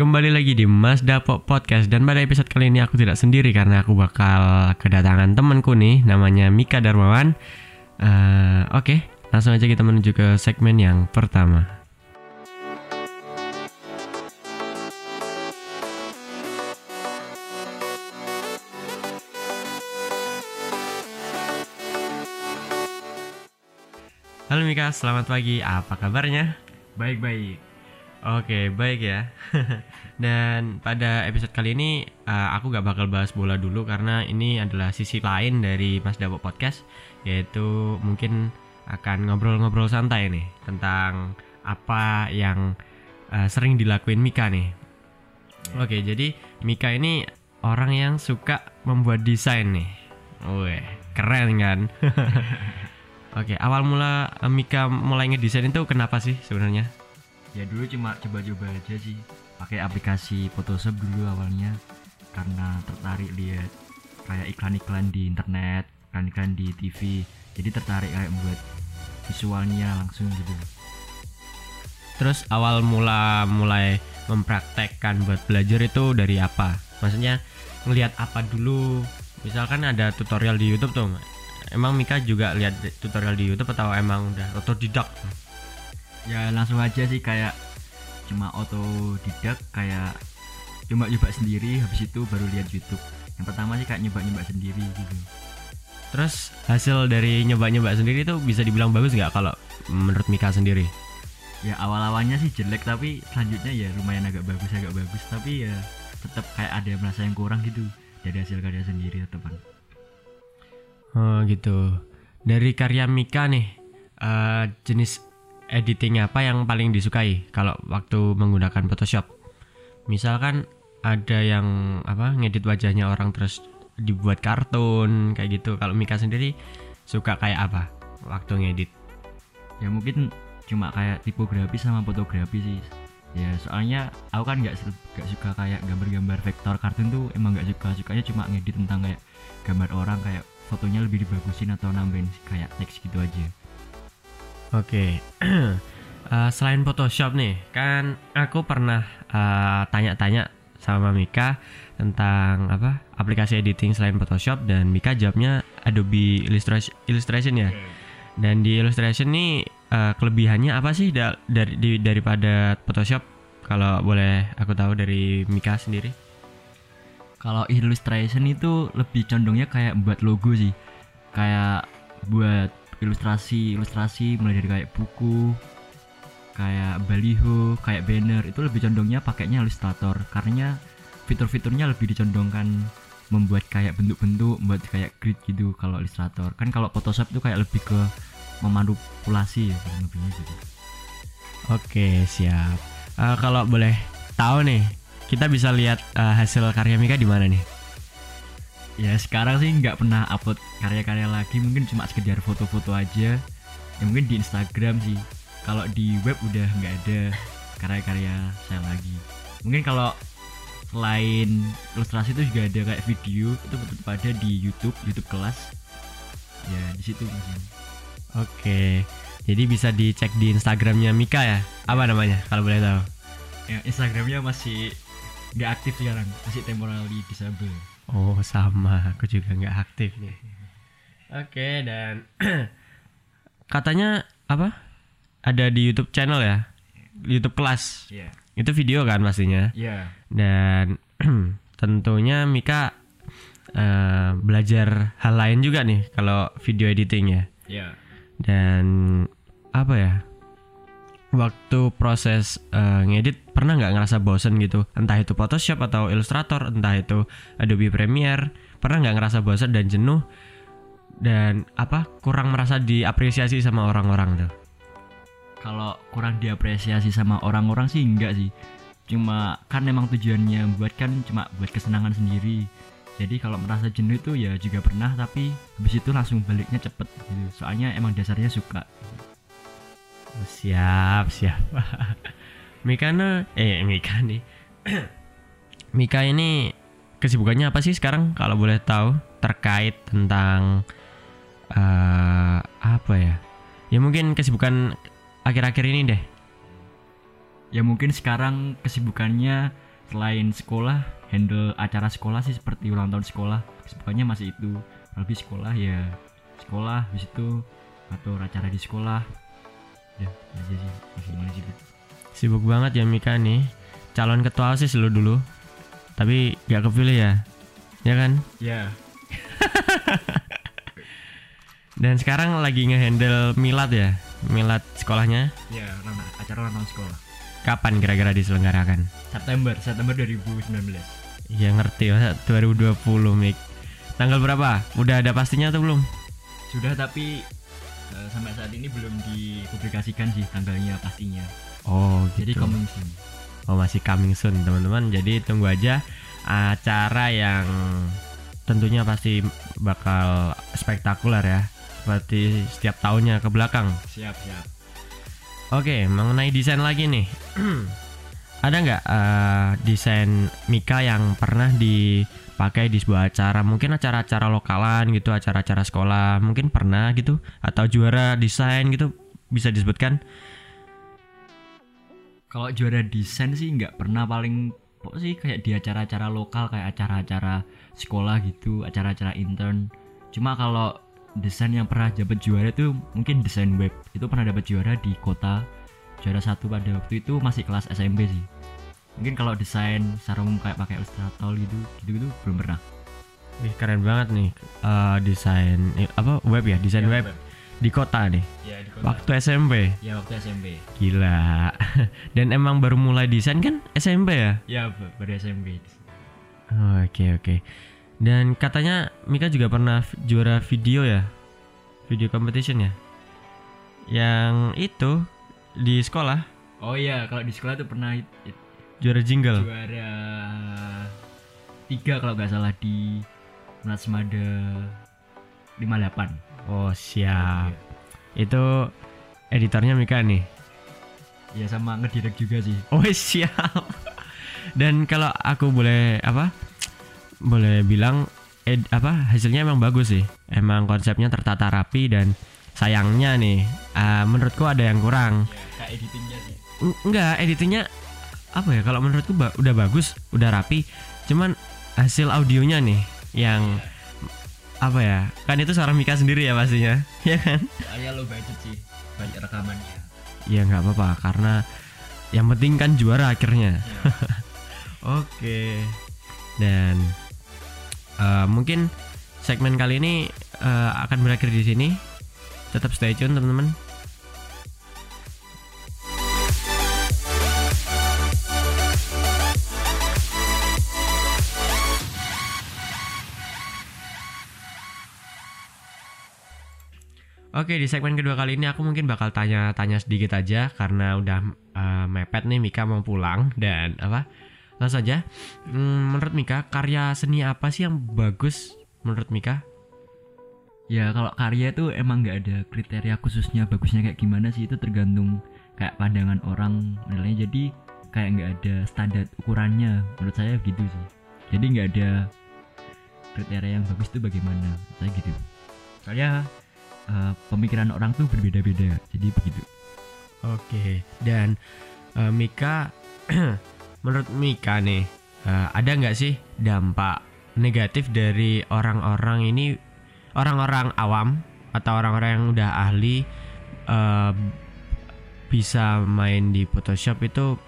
Kembali lagi di Mas Dapo Podcast dan pada episode kali ini aku tidak sendiri karena aku bakal kedatangan temanku nih namanya Mika Darmawan. Eh, Oke, langsung aja kita menuju ke segmen yang pertama. Halo Mika, selamat pagi. Apa kabarnya? Baik-baik. Oke, baik ya. Dan pada episode kali ini uh, aku gak bakal bahas bola dulu karena ini adalah sisi lain dari Mas Dapo Podcast yaitu mungkin akan ngobrol-ngobrol santai nih tentang apa yang uh, sering dilakuin Mika nih. Oke, jadi Mika ini orang yang suka membuat desain nih. Wih, keren kan? Oke, awal mula uh, Mika mulai ngedesain itu kenapa sih sebenarnya? Ya dulu cuma coba-coba aja sih. Pakai aplikasi Photoshop dulu awalnya karena tertarik lihat kayak iklan-iklan di internet, iklan-iklan di TV. Jadi tertarik kayak membuat visualnya langsung gitu. Terus awal mula mulai mempraktekkan buat belajar itu dari apa? Maksudnya ngelihat apa dulu? Misalkan ada tutorial di YouTube tuh. Emang Mika juga lihat tutorial di YouTube atau emang udah otodidak? Ya langsung aja sih kayak cuma otodidak kayak cuma coba sendiri habis itu baru lihat YouTube. Yang pertama sih kayak nyoba-nyoba sendiri gitu. Terus hasil dari nyoba-nyoba sendiri itu bisa dibilang bagus nggak kalau menurut Mika sendiri? Ya awal-awalnya sih jelek tapi selanjutnya ya lumayan agak bagus agak bagus tapi ya tetap kayak ada merasa yang kurang gitu dari hasil karya sendiri teman. Oh gitu. Dari karya Mika nih, eh, jenis editing apa yang paling disukai kalau waktu menggunakan Photoshop? Misalkan ada yang apa ngedit wajahnya orang terus dibuat kartun kayak gitu. Kalau Mika sendiri suka kayak apa waktu ngedit? Ya mungkin cuma kayak tipografi sama fotografi sih. Ya soalnya aku kan nggak nggak suka kayak gambar-gambar vektor kartun tuh emang nggak suka sukanya cuma ngedit tentang kayak gambar orang kayak fotonya lebih dibagusin atau nambahin kayak teks gitu aja. Oke. Eh, selain Photoshop nih, kan aku pernah eh, tanya-tanya sama Mika tentang apa aplikasi editing selain Photoshop dan Mika jawabnya Adobe Illustration, Illustration ya. Dan di Illustration nih eh, kelebihannya apa sih da- dari di- daripada Photoshop? Kalau boleh aku tahu dari Mika sendiri. Kalau illustration itu lebih condongnya kayak buat logo sih. Kayak buat ilustrasi ilustrasi mulai dari kayak buku kayak baliho kayak banner itu lebih condongnya pakainya Illustrator karena fitur-fiturnya lebih dicondongkan membuat kayak bentuk-bentuk membuat kayak grid gitu kalau Illustrator kan kalau Photoshop itu kayak lebih ke memanipulasi ya lebihnya gitu Oke, siap. Eh, kalau boleh tahu nih, kita bisa lihat eh, hasil karya Mika di mana nih? Ya sekarang sih nggak pernah upload karya-karya lagi mungkin cuma sekedar foto-foto aja. Ya mungkin di Instagram sih. Kalau di web udah nggak ada karya-karya saya lagi. Mungkin kalau selain ilustrasi itu juga ada kayak video itu tetap ada di YouTube YouTube kelas. Ya di situ mungkin. Oke, jadi bisa dicek di Instagramnya Mika ya? Apa namanya kalau boleh tahu? ya Instagramnya masih nggak aktif sekarang masih temporary disable Oh sama, aku juga nggak aktif nih. Oke dan katanya apa? Ada di YouTube channel ya? YouTube kelas. ya Itu video kan pastinya. ya Dan tentunya Mika eh, belajar hal lain juga nih kalau video editing ya. ya dan apa ya waktu proses eh, ngedit pernah nggak ngerasa bosen gitu? Entah itu Photoshop atau Illustrator entah itu Adobe Premiere pernah nggak ngerasa bosen dan jenuh? Dan apa kurang merasa diapresiasi sama orang-orang tuh? Kalau kurang diapresiasi sama orang-orang sih enggak sih. Cuma kan memang tujuannya buat kan cuma buat kesenangan sendiri. Jadi kalau merasa jenuh itu ya juga pernah tapi habis itu langsung baliknya cepet gitu. Soalnya emang dasarnya suka siap siap. Mika nih eh Mika nih. Mika ini kesibukannya apa sih sekarang? Kalau boleh tahu terkait tentang eh apa ya? Ya mungkin kesibukan akhir-akhir ini deh. Ya mungkin sekarang kesibukannya selain sekolah handle acara sekolah sih seperti ulang tahun sekolah. Kesibukannya masih itu. Lebih sekolah ya sekolah habis itu atau acara di sekolah ya gimana Bit? Sibuk banget ya Mika nih. Calon ketua OSIS lu dulu. Tapi gak kepilih ya. Ya kan? ya Dan sekarang lagi ngehandle milad ya. Milad sekolahnya ya acara ulang tahun sekolah kapan kira-kira diselenggarakan? September September 2019 Ya ngerti masa 2020 Mik. Tanggal berapa? Udah ada pastinya atau belum? sudah tapi eh, sampai saat ini belum dipublikasikan sih tanggalnya pastinya Oh jadi gitu. coming soon Oh masih coming soon teman-teman. Jadi tunggu aja acara yang tentunya pasti bakal spektakuler ya. Seperti setiap tahunnya ke belakang. siap siap Oke, mengenai desain lagi nih. Ada nggak eh, desain Mika yang pernah dipakai di sebuah acara? Mungkin acara-acara lokalan gitu, acara-acara sekolah, mungkin pernah gitu, atau juara desain gitu bisa disebutkan? kalau juara desain sih nggak pernah paling kok sih kayak di acara-acara lokal kayak acara-acara sekolah gitu acara-acara intern cuma kalau desain yang pernah dapat juara itu mungkin desain web itu pernah dapat juara di kota juara satu pada waktu itu masih kelas SMP sih mungkin kalau desain secara umum kayak pakai Illustrator gitu gitu gitu belum pernah Wih, keren banget nih eh, desain eh, apa web ya, desain Ya, web, di kota nih. ya di Waktu SMP. ya waktu SMP Gila. Dan emang baru mulai desain kan SMP ya? ya ba- baru SMP Oh, Oke oke. Dan katanya Mika juga pernah juara video ya, video competition ya. Yang itu di sekolah oh iya kalau di sekolah tuh pernah it- it- juara jingle. juara tiga kalau nggak salah di Natsmada 58 Oh siap. Itu editornya Mika nih. ya sama ngedirect juga sih Oh siap. Dan kalau aku boleh apa? Boleh bilang ed, apa hasilnya emang bagus sih. Emang konsepnya tertata rapi dan sayangnya nih, eh, menurutku ada yang kurang. ya kayak editingnya sih Eng- Enggak, editingnya apa ya? Kalau menurutku ba- udah bagus, udah rapi. Cuman hasil audionya nih yang apa ya? Kan itu suara Mika sendiri ya pastinya, ya kan? soalnya lo budget sih banyak rekamannya Ya nggak apa-apa karena yang penting kan juara akhirnya. Oke. Dan eh, mungkin segmen kali ini eh, akan berakhir di sini. Tetap stay tune teman-teman. Oke di segmen kedua kali ini aku mungkin bakal tanya-tanya sedikit aja karena udah eh, mepet nih Mika mau pulang dan apa langsung saja Hmm, menurut Mika karya seni apa sih yang bagus menurut Mika? Ya kalau karya itu emang nggak ada kriteria khususnya bagusnya kayak gimana sih itu tergantung kayak pandangan orang nilainya. Jadi kayak nggak ada standar ukurannya menurut saya gitu sih. Jadi nggak ada kriteria yang bagus itu bagaimana saya gitu. Soalnya eh, pemikiran orang tuh berbeda-beda. Jadi begitu. Oke dan eh, Mika menurut Mika nih eh, ada nggak sih dampak negatif dari orang-orang ini orang-orang awam atau orang-orang yang udah ahli eh, bisa main di Photoshop itu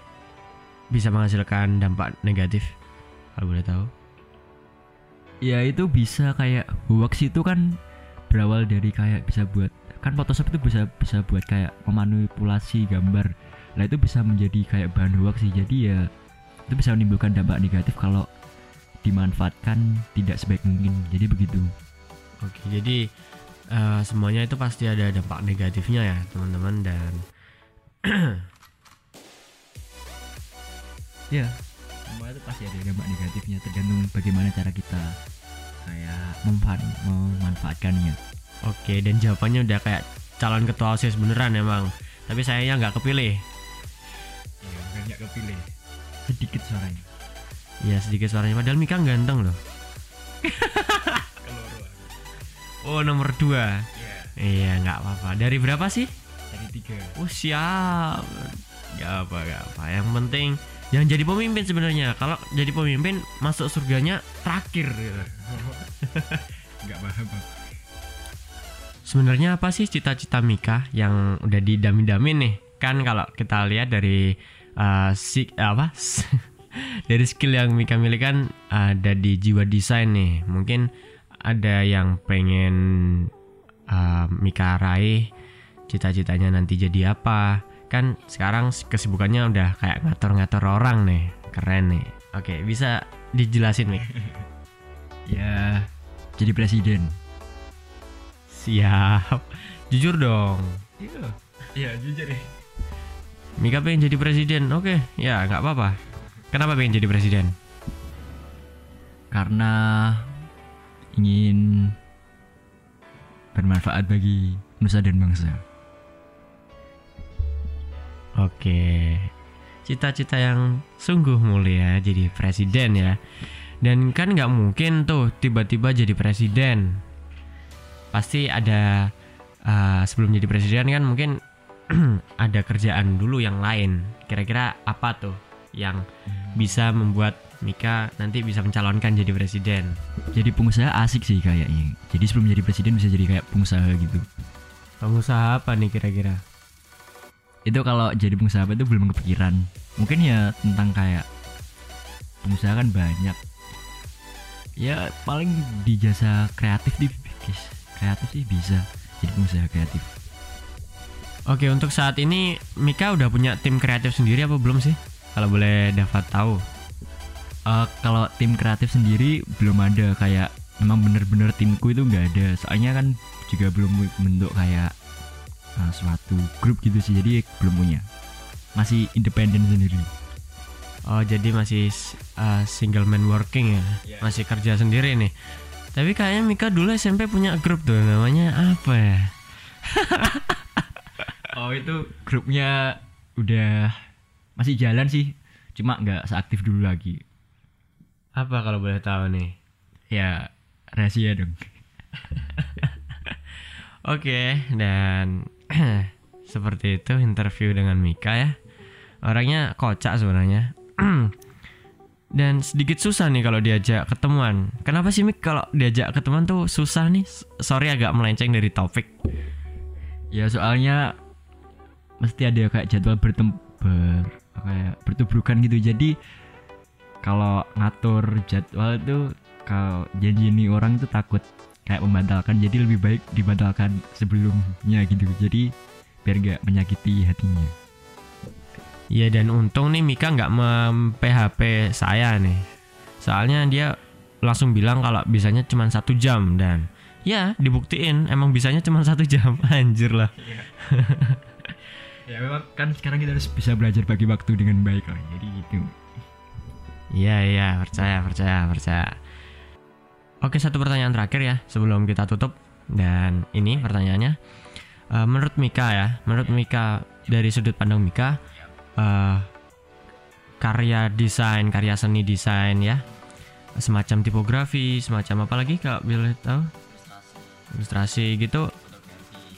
bisa menghasilkan dampak negatif? Kalau boleh tahu. Ya itu bisa kayak hoax itu kan berawal dari kayak bisa buat kan Photoshop itu bisa bisa buat kayak memanipulasi gambar. Lah itu bisa menjadi kayak bahan hoax sih. Jadi ya itu bisa menimbulkan dampak negatif kalau dimanfaatkan tidak sebaik mungkin. Jadi begitu. Oke, jadi eh, semuanya itu pasti ada dampak negatifnya ya, teman-teman dan ya semua itu pasti ada dampak negatifnya tergantung bagaimana cara kita kayak memfa- memanfaatkannya oke dan jawabannya udah kayak calon ketua OSIS beneran emang. Tapi sayangnya nggak kepilih. ya banyak kepilih sedikit suaranya Ya sedikit suaranya padahal Mika ganteng loh. Oh nomor dua. ya Iya nggak apa-apa. Dari berapa sih? dari tiga Oh siap. Gak apa gak apa. Yang penting Yang jadi pemimpin sebenarnya. Kalau jadi pemimpin masuk surganya terakhir. nggak paham Sebenarnya apa sih cita-cita Mika yang udah didami-damin nih? Kan kalau kita lihat dari uh, si apa? dari skill yang Mika miliki kan ada di jiwa desain nih. Mungkin ada yang pengen uh, Mika raih cita-citanya nanti jadi apa. Kan sekarang kesibukannya udah kayak ngatur-ngatur orang nih. Keren nih. Oke, bisa dijelasin nih. ya jadi presiden Siap. Jujur dong. iya iya jujur deh Mika pengen jadi presiden. Oke, ya nggak apa-apa. Kenapa pengen jadi presiden? karena ingin bermanfaat bagi nusa dan bangsa Oke. Cita-cita yang sungguh mulia jadi presiden ya. Dan kan nggak mungkin tuh tiba-tiba jadi presiden. Pasti ada uh, sebelum jadi presiden kan mungkin ada kerjaan dulu yang lain. Kira-kira apa tuh yang bisa membuat Mika nanti bisa mencalonkan jadi presiden? jadi pengusaha asik sih kayaknya jadi sebelum jadi presiden bisa jadi kayak pengusaha gitu Pengusaha apa nih kira-kira? Itu kalau jadi pengusaha itu belum kepikiran. Mungkin ya tentang kayak pengusaha kan banyak. Ya paling di jasa kreatif di kreatif sih bisa jadi pengusaha kreatif. Oke, untuk saat ini Mika udah punya tim kreatif sendiri apa belum sih? Kalau boleh dapat tahu. Eh, kalau tim kreatif sendiri belum ada. Kayak memang bener-bener timku itu nggak ada. Soalnya kan juga belum bentuk kayak eh, suatu grup gitu sih jadi belum punya masih independen sendiri Oh, jadi masih uh, single man working ya? Iya. Masih kerja sendiri nih. Tapi kayaknya Mika dulu SMP punya grup tuh, namanya apa ya? oh itu grupnya udah masih jalan sih cuma nggak seaktif dulu lagi Apa kalau boleh tahu nih? ya rahasia dong Oke, dan seperti itu interview dengan Mika ya. Orangnya kocak sebenarnya. dan sedikit susah nih kalau diajak ketemuan. Kenapa sih Mik kalau diajak ketemuan tuh susah nih? Sorry agak melenceng dari topik. ya soalnya mesti ada kayak jadwal bertem ber, kayak bertubrukan gitu jadi kalau ngatur jadwal itu kalau janji ini orang tuh takut kayak membatalkan jadi lebih baik dibatalkan sebelumnya gitu jadi biar nggak menyakiti hatinya Iya dan untung nih Mika nggak mem-PHP saya nih. Soalnya dia langsung bilang kalau bisanya cuma satu jam dan ya dibuktiin emang bisanya cuma satu jam. Anjir lah. ya memang kan sekarang kita harus bisa belajar bagi waktu dengan baik lah jadi gitu Iya iya percaya percaya percaya. Oke satu pertanyaan terakhir ya sebelum kita tutup. Dan ini pertanyaannya Eh, menurut Mika ya menurut Mika dari sudut pandang Mika eh, karya desain karya seni desain ya semacam tipografi semacam apa lagi kalau boleh tahu? Ilustrasi gitu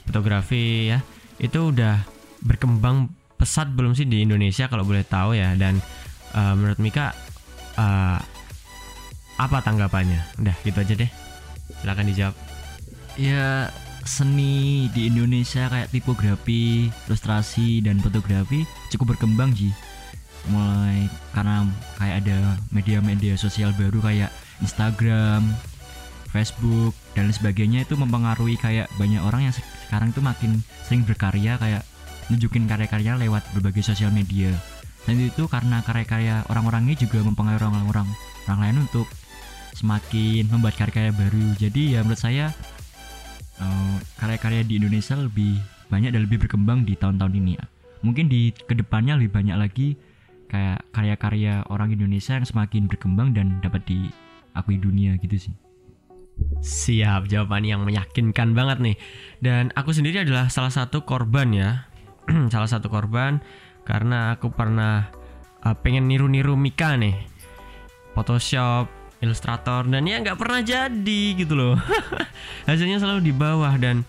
fotografi ya itu udah berkembang pesat belum sih di Indonesia kalau boleh tahu ya? Dan eh, menurut Mika eh, apa tanggapannya udah gitu aja deh silakan dijawab ya seni di Indonesia kayak tipografi, ilustrasi dan fotografi cukup berkembang sih. Mulai karena kayak ada media-media sosial baru kayak Instagram, Facebook dan sebagainya itu mempengaruhi kayak banyak orang yang se- sekarang tuh makin sering berkarya kayak nunjukin karya-karya lewat berbagai sosial media. Dan itu karena karya-karya orang-orang ini juga mempengaruhi orang-orang orang lain untuk semakin membuat karya-karya baru. Jadi ya menurut saya eh, karya-karya di Indonesia lebih banyak dan lebih berkembang di tahun-tahun ini. Mungkin di ke depannya lebih banyak lagi kayak karya-karya orang Indonesia yang semakin berkembang dan dapat diakui dunia gitu sih. Siap, jawaban yang meyakinkan banget nih. Dan aku sendiri adalah salah satu korban ya. salah satu korban karena aku pernah uh, pengen niru-niru Mika nih. Photoshop, Illustrator dan ya nggak pernah jadi gitu loh. Hasilnya selalu di bawah dan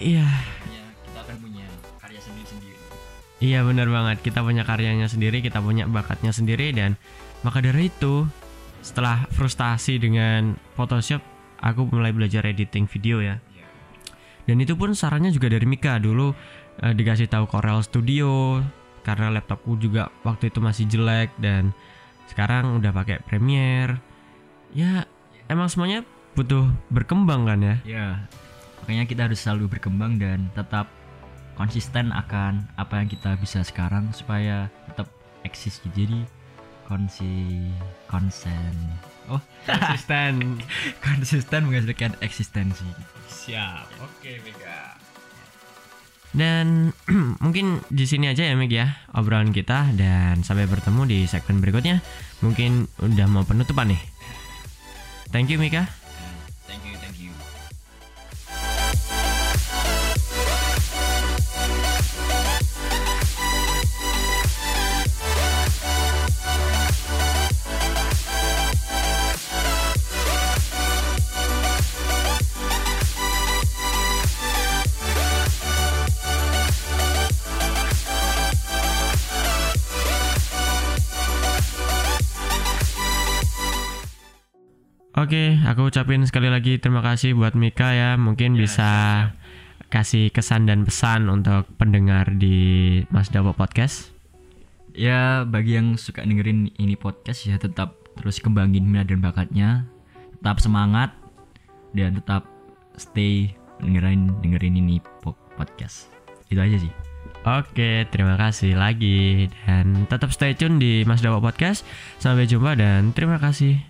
iya Ya, kita akan punya karya sendiri-sendiri. Iya benar banget. Kita punya karyanya sendiri, kita punya bakatnya sendiri dan maka dari itu setelah frustasi dengan Photoshop, aku mulai belajar editing video ya. Dan itu pun sarannya juga dari Mika dulu eh, dikasih tahu Corel Studio karena laptopku juga waktu itu masih jelek dan sekarang udah pakai Premiere. Ya emang semuanya butuh berkembang kan ya. Ya, makanya kita harus selalu berkembang dan tetap konsisten akan apa yang kita bisa sekarang supaya tetap eksis. Jadi konsi konsen oh Konsisten. konsisten menghasilkan eksistensi. Siap. Oke, Mega. Dan mungkin di sini aja ya Meg ya obrolan kita dan sampai bertemu di segmen berikutnya. Mungkin udah mau penutupan nih. Thank you Mika. Oke, aku ucapin sekali lagi terima kasih buat Mika ya. Mungkin bisa kasih kesan dan pesan untuk pendengar di Mas Dawo Podcast. Ya, bagi yang suka dengerin ini podcast ya tetap terus kembangin minat dan bakatnya. Tetap semangat dan tetap stay dengerin dengerin ini po- podcast. Itu aja sih. Oke, terima kasih lagi dan tetap stay tune di Mas Dawo Podcast. Sampai jumpa dan terima kasih.